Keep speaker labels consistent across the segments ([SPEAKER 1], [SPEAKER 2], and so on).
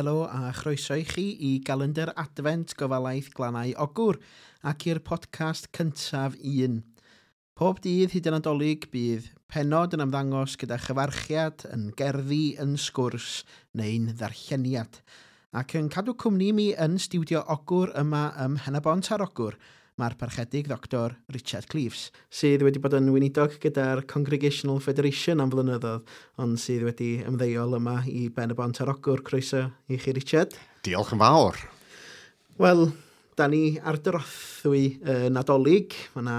[SPEAKER 1] Helo a chroeso i chi i Galender Advent Gofalaeth Glanau Ogwr ac i'r podcast cyntaf un. Pob dydd hyd yn adolyg bydd penod yn ymddangos gyda chyfarchiad, yn gerddi, yn sgwrs neu'n ddarlleniad. Ac yn cadw cwmni mi yn studio ogwr yma ym Henebont ar Ogwr – mae'r parchedig Dr Richard Cleaves, sydd wedi bod yn weinidog gyda'r Congregational Federation am flynyddoedd, ond sydd wedi ymddeol yma i Ben y Bont ar Ogwr. Croeso i chi, Richard.
[SPEAKER 2] Diolch yn fawr.
[SPEAKER 1] Wel, da ni ar dyrothwy uh, nadolig. Mae yna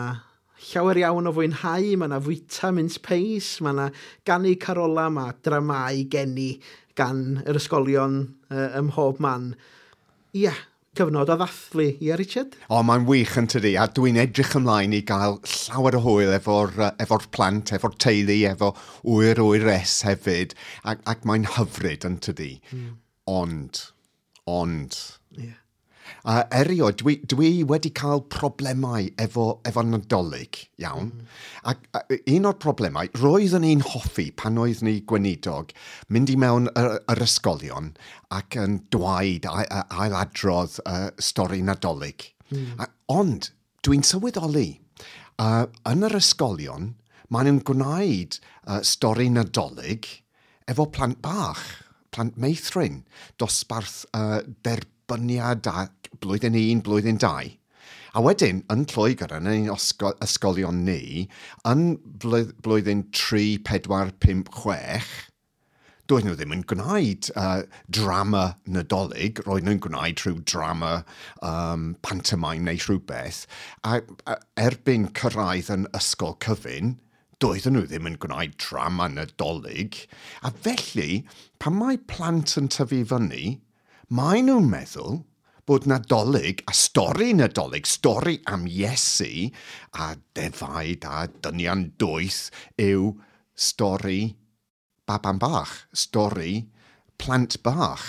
[SPEAKER 1] llawer iawn o fwynhau, mae yna vitamins peis, mae yna ganu carola, mae dramau geni gan yr ysgolion uh, ym mhob man. Ia, yeah, cyfnod o ddathlu i e, Richard.
[SPEAKER 2] O, mae'n wych yn tydi, a dwi'n edrych ymlaen i gael llawer o hwyl efo'r efo plant, efo'r teulu, efo wyr wyr es hefyd, ac, ac mae'n hyfryd yn tydi. Mm. Ond, ond, yeah. A erio, dwi, dwi wedi cael problemau efo, efo nadolig, iawn. Mm. Ac a, un o'r problemau, roeddwn ein hoffi pan oedd ni gweinidog, mynd i mewn yr, yr ysgolion ac yn dwaid a, a, ailadrodd uh, stori nadolig. Mm. A, ond, dwi'n sylweddoli, uh, yn yr ysgolion, maen nhw'n gwneud uh, stori nadolig efo plant bach, plant meithrin, dosbarth uh, derbyniad a blwyddyn un, blwyddyn dau. A wedyn, yn Lloegr, yn ein ysgolion ni, yn blwyddyn 3, 4, 5, 6, doedden nhw ddim yn gwneud uh, drama nadolig, roedden nhw'n gwneud rhyw drama um, pantomime neu rhywbeth. A, a erbyn cyrraedd yn ysgol cyfyn, doedden nhw ddim yn gwneud drama nadolig. A felly, pan mae plant yn tyfu fyny, maen nhw'n meddwl, bod nadolig a stori nadolig, stori am Iesu a defaid a dynion dwyth yw stori baban bach, stori plant bach.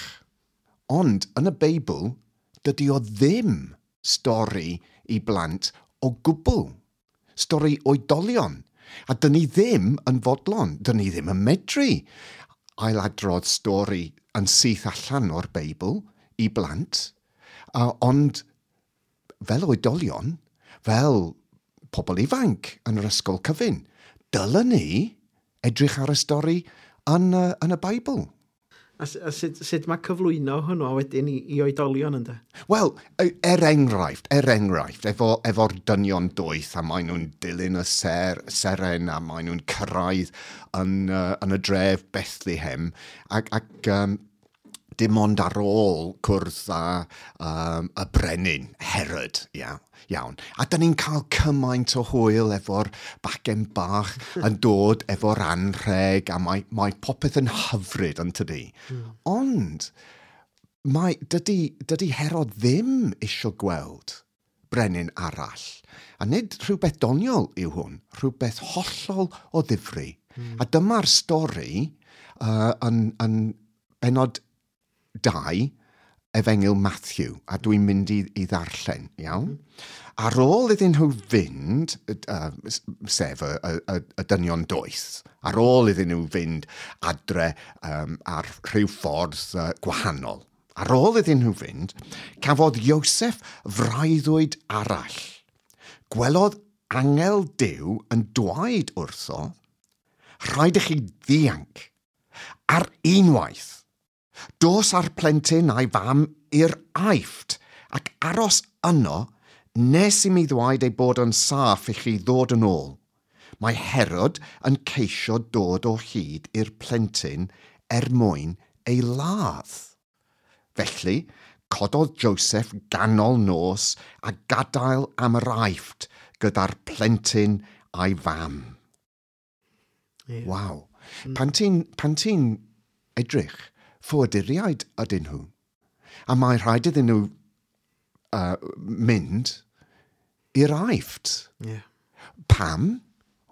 [SPEAKER 2] Ond yn y Beibl, dydy o ddim stori i blant o gwbl. Stori oedolion. A dyn ni ddim yn fodlon, dyn ni ddim yn medru ailadrodd stori yn syth allan o'r Beibl i blant A, ond fel oedolion, fel pobl ifanc yn yr ysgol cyfyn, dylen ni edrych ar y stori yn, uh, yn y Beibl.
[SPEAKER 1] A, a sut, sut mae cyflwyno hwnnw wedyn i, i oedolion ynddo?
[SPEAKER 2] Wel, er enghraifft, er enghraifft, efo, efo'r dynion dwyth a maen nhw'n dilyn y ser, seren a maen nhw'n cyrraedd yn, uh, yn y dref Bethlehem ac, ac um, dim ond ar ôl cwrdd â um, y brenin, Herod, iawn. iawn. A da ni'n cael cymaint o hwyl efo'r bacen bach hmm. yn dod efo'r anrheg a mae, mae popeth yn hyfryd yn tydi. Mm. Ond mae, dydy, dydy Herod ddim eisiau gweld brenin arall. A nid rhywbeth doniol yw hwn, rhywbeth hollol o ddifri. Mm. A dyma'r stori uh, yn, yn benod 2, efengil Matthew, a dwi'n mynd i, i ddarllen, iawn? Mhm. Ar ôl iddyn nhw fynd, uh, sef y, y, y dynion doeth, ar ôl iddyn nhw fynd adre um, ar rhyw ffordd uh, gwahanol, ar ôl iddyn nhw fynd, cafodd Iosef fraiddwyd arall. Gwelodd angel Dyw yn dwaid wrtho, rhaid i chi ddianc, ar unwaith – Dos ar plentyn a'i fam i'r aifft ac aros yno nes i mi ddwaid ei bod yn saff i chi ddod yn ôl. Mae Herod yn ceisio dod o hyd i'r plentyn er mwyn ei ladd. Felly, cododd Joseph ganol nos a gadael am yr aifft gyda'r plentyn a'i fam. Yeah. Waw. Mm. Pan ti'n ti edrych ffoaduriaid ydyn nhw. A mae rhaid iddyn nhw uh, mynd i'r aifft. Yeah. Pam?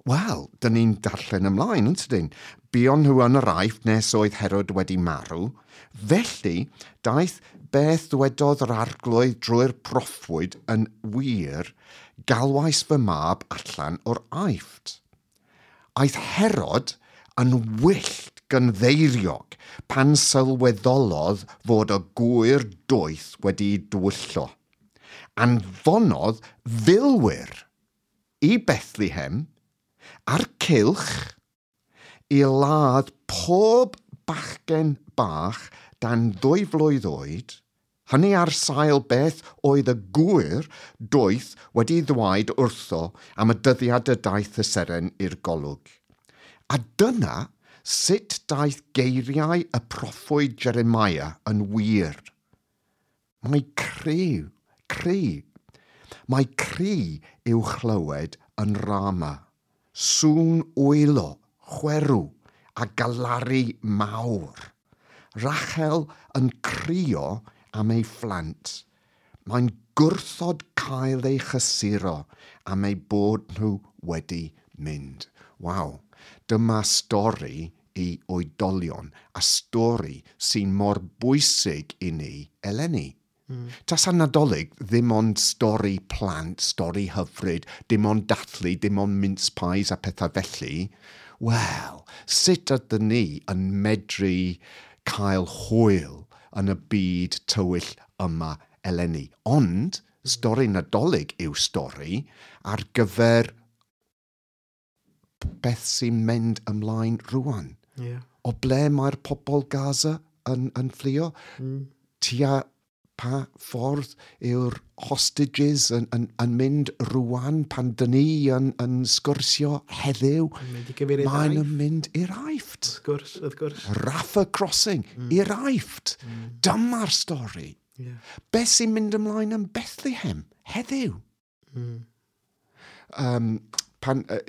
[SPEAKER 2] Wel, dyn ni'n darllen ymlaen, yn tydyn. Bion nhw yn yr aifft nes oedd Herod wedi marw. Felly, daeth beth ddwedodd yr arglwydd drwy'r proffwyd yn wir galwais fy mab allan o'r aifft. Aeth Herod yn wyllt gan ddeiriog pan sylweddolodd fod y gwyr doeth wedi'i dwyllo. Anfonodd filwyr i Bethlehem a'r cilch i ladd pob bachgen bach dan ddwy flwydd oed, hynny ar sail beth oedd y gwyr doeth wedi ddwaid wrtho am y dyddiad y daeth y seren i'r golwg. A dyna sut daeth geiriau y proffwyd Jeremiah yn wir. Mae criw, cri. Mae cri i'w chlywed yn rama. Sŵn wylo, chwerw a galaru mawr. Rachel yn crio am ei phlant. Mae'n gwrthod cael ei chysuro am ei bod nhw wedi mynd. Waw, dyma stori i oedolion a stori sy'n mor bwysig i ni eleni. Mm. Tasan nadolig ddim ond stori plant, stori hyfryd, dim ond dathlu, dim ond mince pies a pethau felly. Wel, sut ydyn ni yn medru cael hwyl yn y byd tywyll yma eleni? Ond, hmm. stori nadolig yw stori ar gyfer beth sy'n mynd ymlaen rwan.
[SPEAKER 1] Yeah.
[SPEAKER 2] O ble mae'r pobl Gaza yn, yn fflio?
[SPEAKER 1] Mm.
[SPEAKER 2] Tia pa ffordd yw'r hostages yn, yn, yn mynd rwan pan dyn ni yn, yn sgwrsio heddiw.
[SPEAKER 1] Mae'n
[SPEAKER 2] yn mynd i'r aifft.
[SPEAKER 1] Wrth gwrs, wrth gwrs.
[SPEAKER 2] Raffa Crossing, mm. i'r aifft. Mm. Dyma'r stori.
[SPEAKER 1] Yeah.
[SPEAKER 2] Be sy'n mynd ymlaen yn Bethlehem heddiw?
[SPEAKER 1] Mm.
[SPEAKER 2] Um, pan, uh,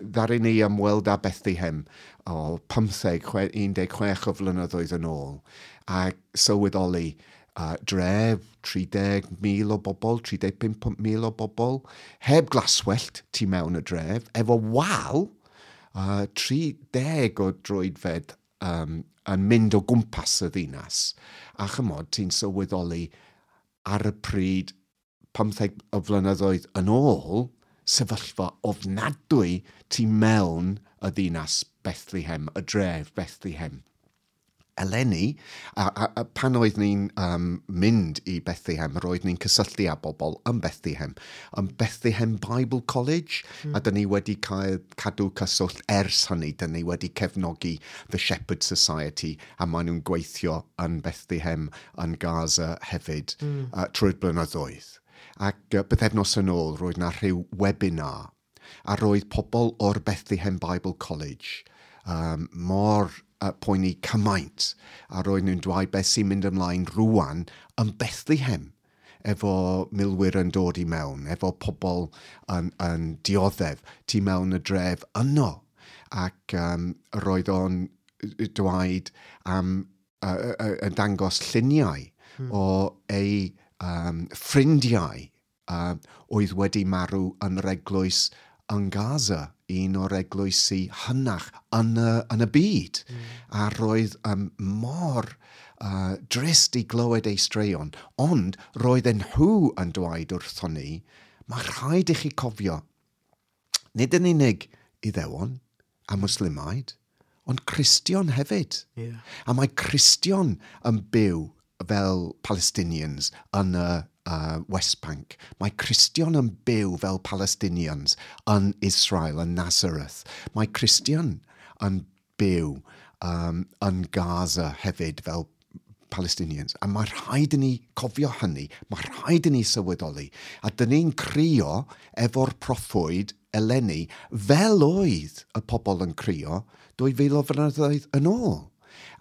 [SPEAKER 2] ddaru ni ymweld â Bethlehem o 15-16 o flynyddoedd yn ôl a sylweddoli uh, dref 30,000 o bobl, 35,000 o bobl, heb glaswellt tu mewn y dref, efo wal uh, 30 o droedfed um, yn mynd o gwmpas y ddinas. A chymod, ti'n sylweddoli ar y pryd 15 o flynyddoedd yn ôl, sefyllfa ofnadwy tu mewn y ddinas Bethlehem, y dref Bethlehem. Eleni, a, a, a pan oedd ni'n um, mynd i Bethlehem, roedd ni'n cysylltu â bobl yn Bethlehem. Yn Bethlehem Bible College, mm. a dyn ni wedi cael, cadw cyswllt ers hynny, dyn ni wedi cefnogi The Shepherd Society, a maen nhw'n gweithio yn Bethlehem, yn Gaza hefyd, mm. uh, trwy'r blynyddoedd. Ac bythefnos yn ôl roedd na rhyw webinar a roedd pobl o'r Bethlehem Bible College um, mor uh, poeni cymaint a roedd nhw'n dweud beth sy'n mynd ymlaen rwan yn Bethlehem efo milwyr yn dod i mewn, efo pobl yn, yn dioddef tu mewn y dref yno. Ac um, roedd o'n dweud am um, uh, uh, uh, dangos lluniau hmm. o ei um, ffrindiau uh, oedd wedi marw yn yr eglwys yn Gaza, un o'r eglwysi hynach yn y, yn y byd. Mm. A roedd um, mor uh, drist i glywed ei straeon, ond roedd nhw yn dweud wrthon ni, mae rhaid i chi cofio, nid yn unig iddewon a muslimaid, ond Cristion hefyd.
[SPEAKER 1] Yeah.
[SPEAKER 2] A mae Cristion yn byw fel Palestinians yn y uh, West Bank. Mae Cristion yn byw fel Palestinians yn Israel, yn Nazareth. Mae Cristion yn byw um, yn Gaza hefyd fel Palestinians. A mae rhaid i ni cofio hynny. Mae rhaid i ni sylweddoli. A dyn ni'n crio efo'r proffwyd eleni fel oedd y pobl yn crio 2000 o flynyddoedd yn ôl.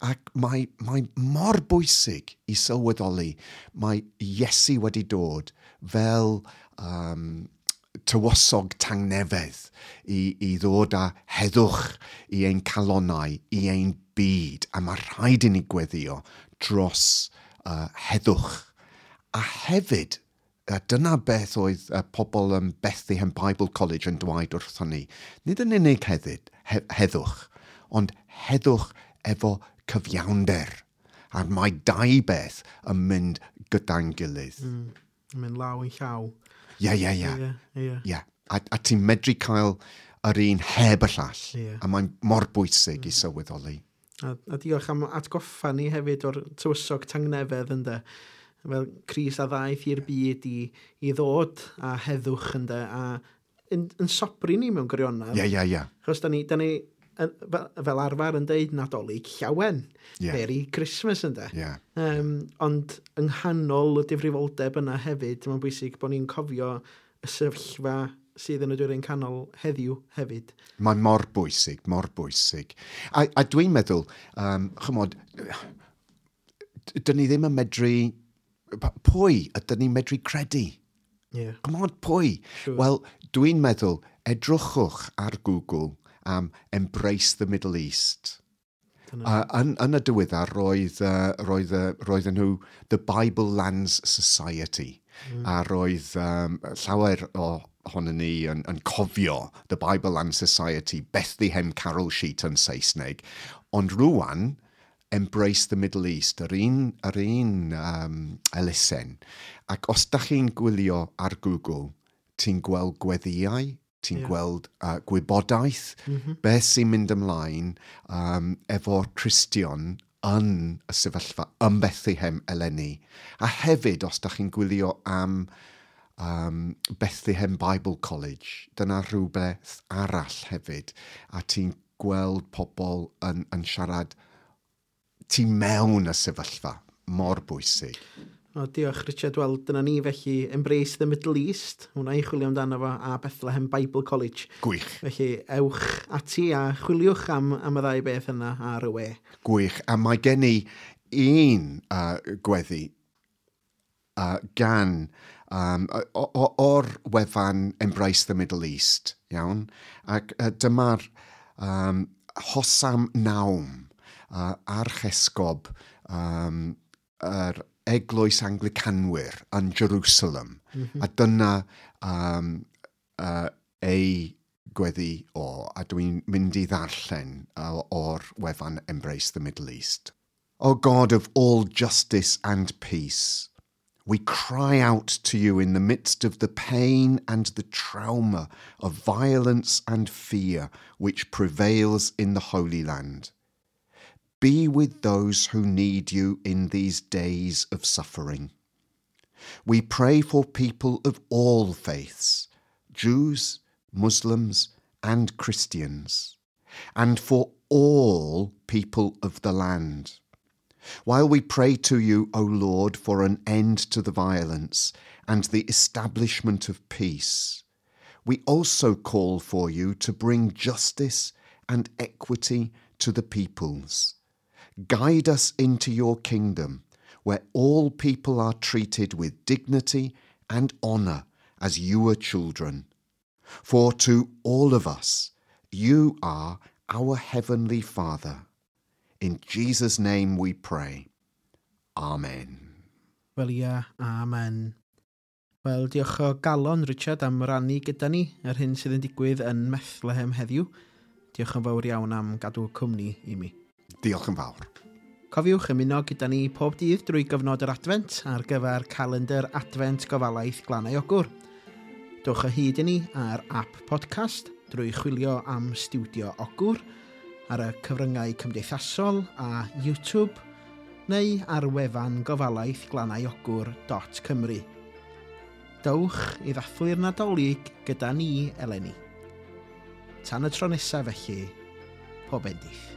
[SPEAKER 2] Ac mae, mae mor bwysig i sylweddoli mae Iesu wedi dod fel um, tywosog tangnefedd i, i ddod â heddwch i ein calonau, i ein byd. A mae rhaid i ni gweddio dros uh, heddwch. A hefyd, a dyna beth oedd uh, pobl yn Bethlehem Bible College yn dweud wrthon ni. Nid yn unig heddyd, he, heddwch, ond heddwch efo cyfiawnder. A mae dau beth yn mynd gyda'n gilydd.
[SPEAKER 1] Mm. Mynd law yn llaw.
[SPEAKER 2] Ie, ie, ie.
[SPEAKER 1] Ie.
[SPEAKER 2] A, a ti'n medru cael yr un heb y llall.
[SPEAKER 1] Yeah.
[SPEAKER 2] A mae'n mor bwysig mm. i sylweddoli.
[SPEAKER 1] A, a diolch am atgoffa ni hefyd o'r tywysog tangnefedd ynddo fel Cris a ddaeth i'r byd i, i ddod a heddwch ynddo. a yn, yn sobri ni mewn gwirionedd.
[SPEAKER 2] Ie, yeah, ie, yeah, ie. Yeah.
[SPEAKER 1] Chos da ni, da ni fel arfer yn deud nadolig llawen.
[SPEAKER 2] Yeah.
[SPEAKER 1] Merry Christmas ynddo.
[SPEAKER 2] Yeah.
[SPEAKER 1] Um, ond yng nghanol y difrifoldeb yna hefyd, mae'n bwysig bod ni'n cofio y sefyllfa sydd yn y dwyrain canol heddiw hefyd.
[SPEAKER 2] Mae mor bwysig, mor bwysig. A, a dwi'n meddwl, um, chymod, dyn ni ddim yn medru... Pwy ydyn ni'n medru credu?
[SPEAKER 1] Yeah.
[SPEAKER 2] Come on, pwy?
[SPEAKER 1] Sure.
[SPEAKER 2] Wel, dwi'n meddwl, edrychwch ar Google am Embrace the Middle East. A, yn, yn y diweddar roedd, uh, roedd, uh, roedd nhw The Bible Lands Society. Mm. A roedd um, llawer o ohonon ni yn, yn cofio The Bible Land Society, Bethlehem Carol Sheet yn Saesneg. Ond rwan, Embrace the Middle East, yr un, yr un um, elusen. Ac os da chi'n gwylio ar Google, ti'n gweld gweddiau ti'n yeah. gweld uh, gwybodaeth, mm -hmm. beth sy'n mynd ymlaen um, efo Christian yn y sefyllfa ym Bethlehem eleni. A hefyd, os da chi'n gwylio am um, Bethlehem Bible College, dyna rhywbeth arall hefyd, a ti'n gweld pobl yn, yn siarad ti mewn y sefyllfa mor bwysig.
[SPEAKER 1] O, diolch Richard, wel dyna ni felly Embrace the Middle East, hwnna i chwilio amdano fo, a Bethlehem Bible College.
[SPEAKER 2] Gwych.
[SPEAKER 1] Felly ewch ati a chwiliwch am, am y ddau beth yna ar y we.
[SPEAKER 2] Gwych, a mae gen i un uh, gweddi uh, gan um, o, o, o'r wefan Embrace the Middle East, iawn? Ac uh, dyma'r um, Hosam Naum uh, a'r chesgob um, yr er, eglwys Anglicanwyr yn Jerusalem. Mm -hmm. A dyna um, uh, ei gweddi o, a dwi'n mynd i ddarllen uh, o'r wefan Embrace the Middle East. O God of all justice and peace, we cry out to you in the midst of the pain and the trauma of violence and fear which prevails in the Holy Land. Be with those who need you in these days of suffering. We pray for people of all faiths, Jews, Muslims, and Christians, and for all people of the land. While we pray to you, O Lord, for an end to the violence and the establishment of peace, we also call for you to bring justice and equity to the peoples. Guide us into your kingdom, where all people are treated with dignity and honour as your children. For to all of us, you are our Heavenly Father. In Jesus' name we pray. Amen.
[SPEAKER 1] Wel ia, amen. Wel, diolch o galon, Richard, am rannu gyda ni yr hyn sydd yn digwydd yn Methlehem heddiw. Diolch yn fawr iawn am gadw cwmni i mi.
[SPEAKER 2] Diolch yn fawr.
[SPEAKER 1] Cofiwch ymuno gyda ni pob dydd drwy gyfnod yr advent ar gyfer calendar advent gofalaeth Glanau Ogwr. Dwch o hyd i ni ar app podcast drwy chwilio am Studio Ogwr, ar y cyfryngau cymdeithasol a YouTube, neu ar wefan gofalaeth glanauogwr.cymru. Dowch i ddathlu'r nadolig gyda ni eleni. Tan y tro nesaf felly, pob endith.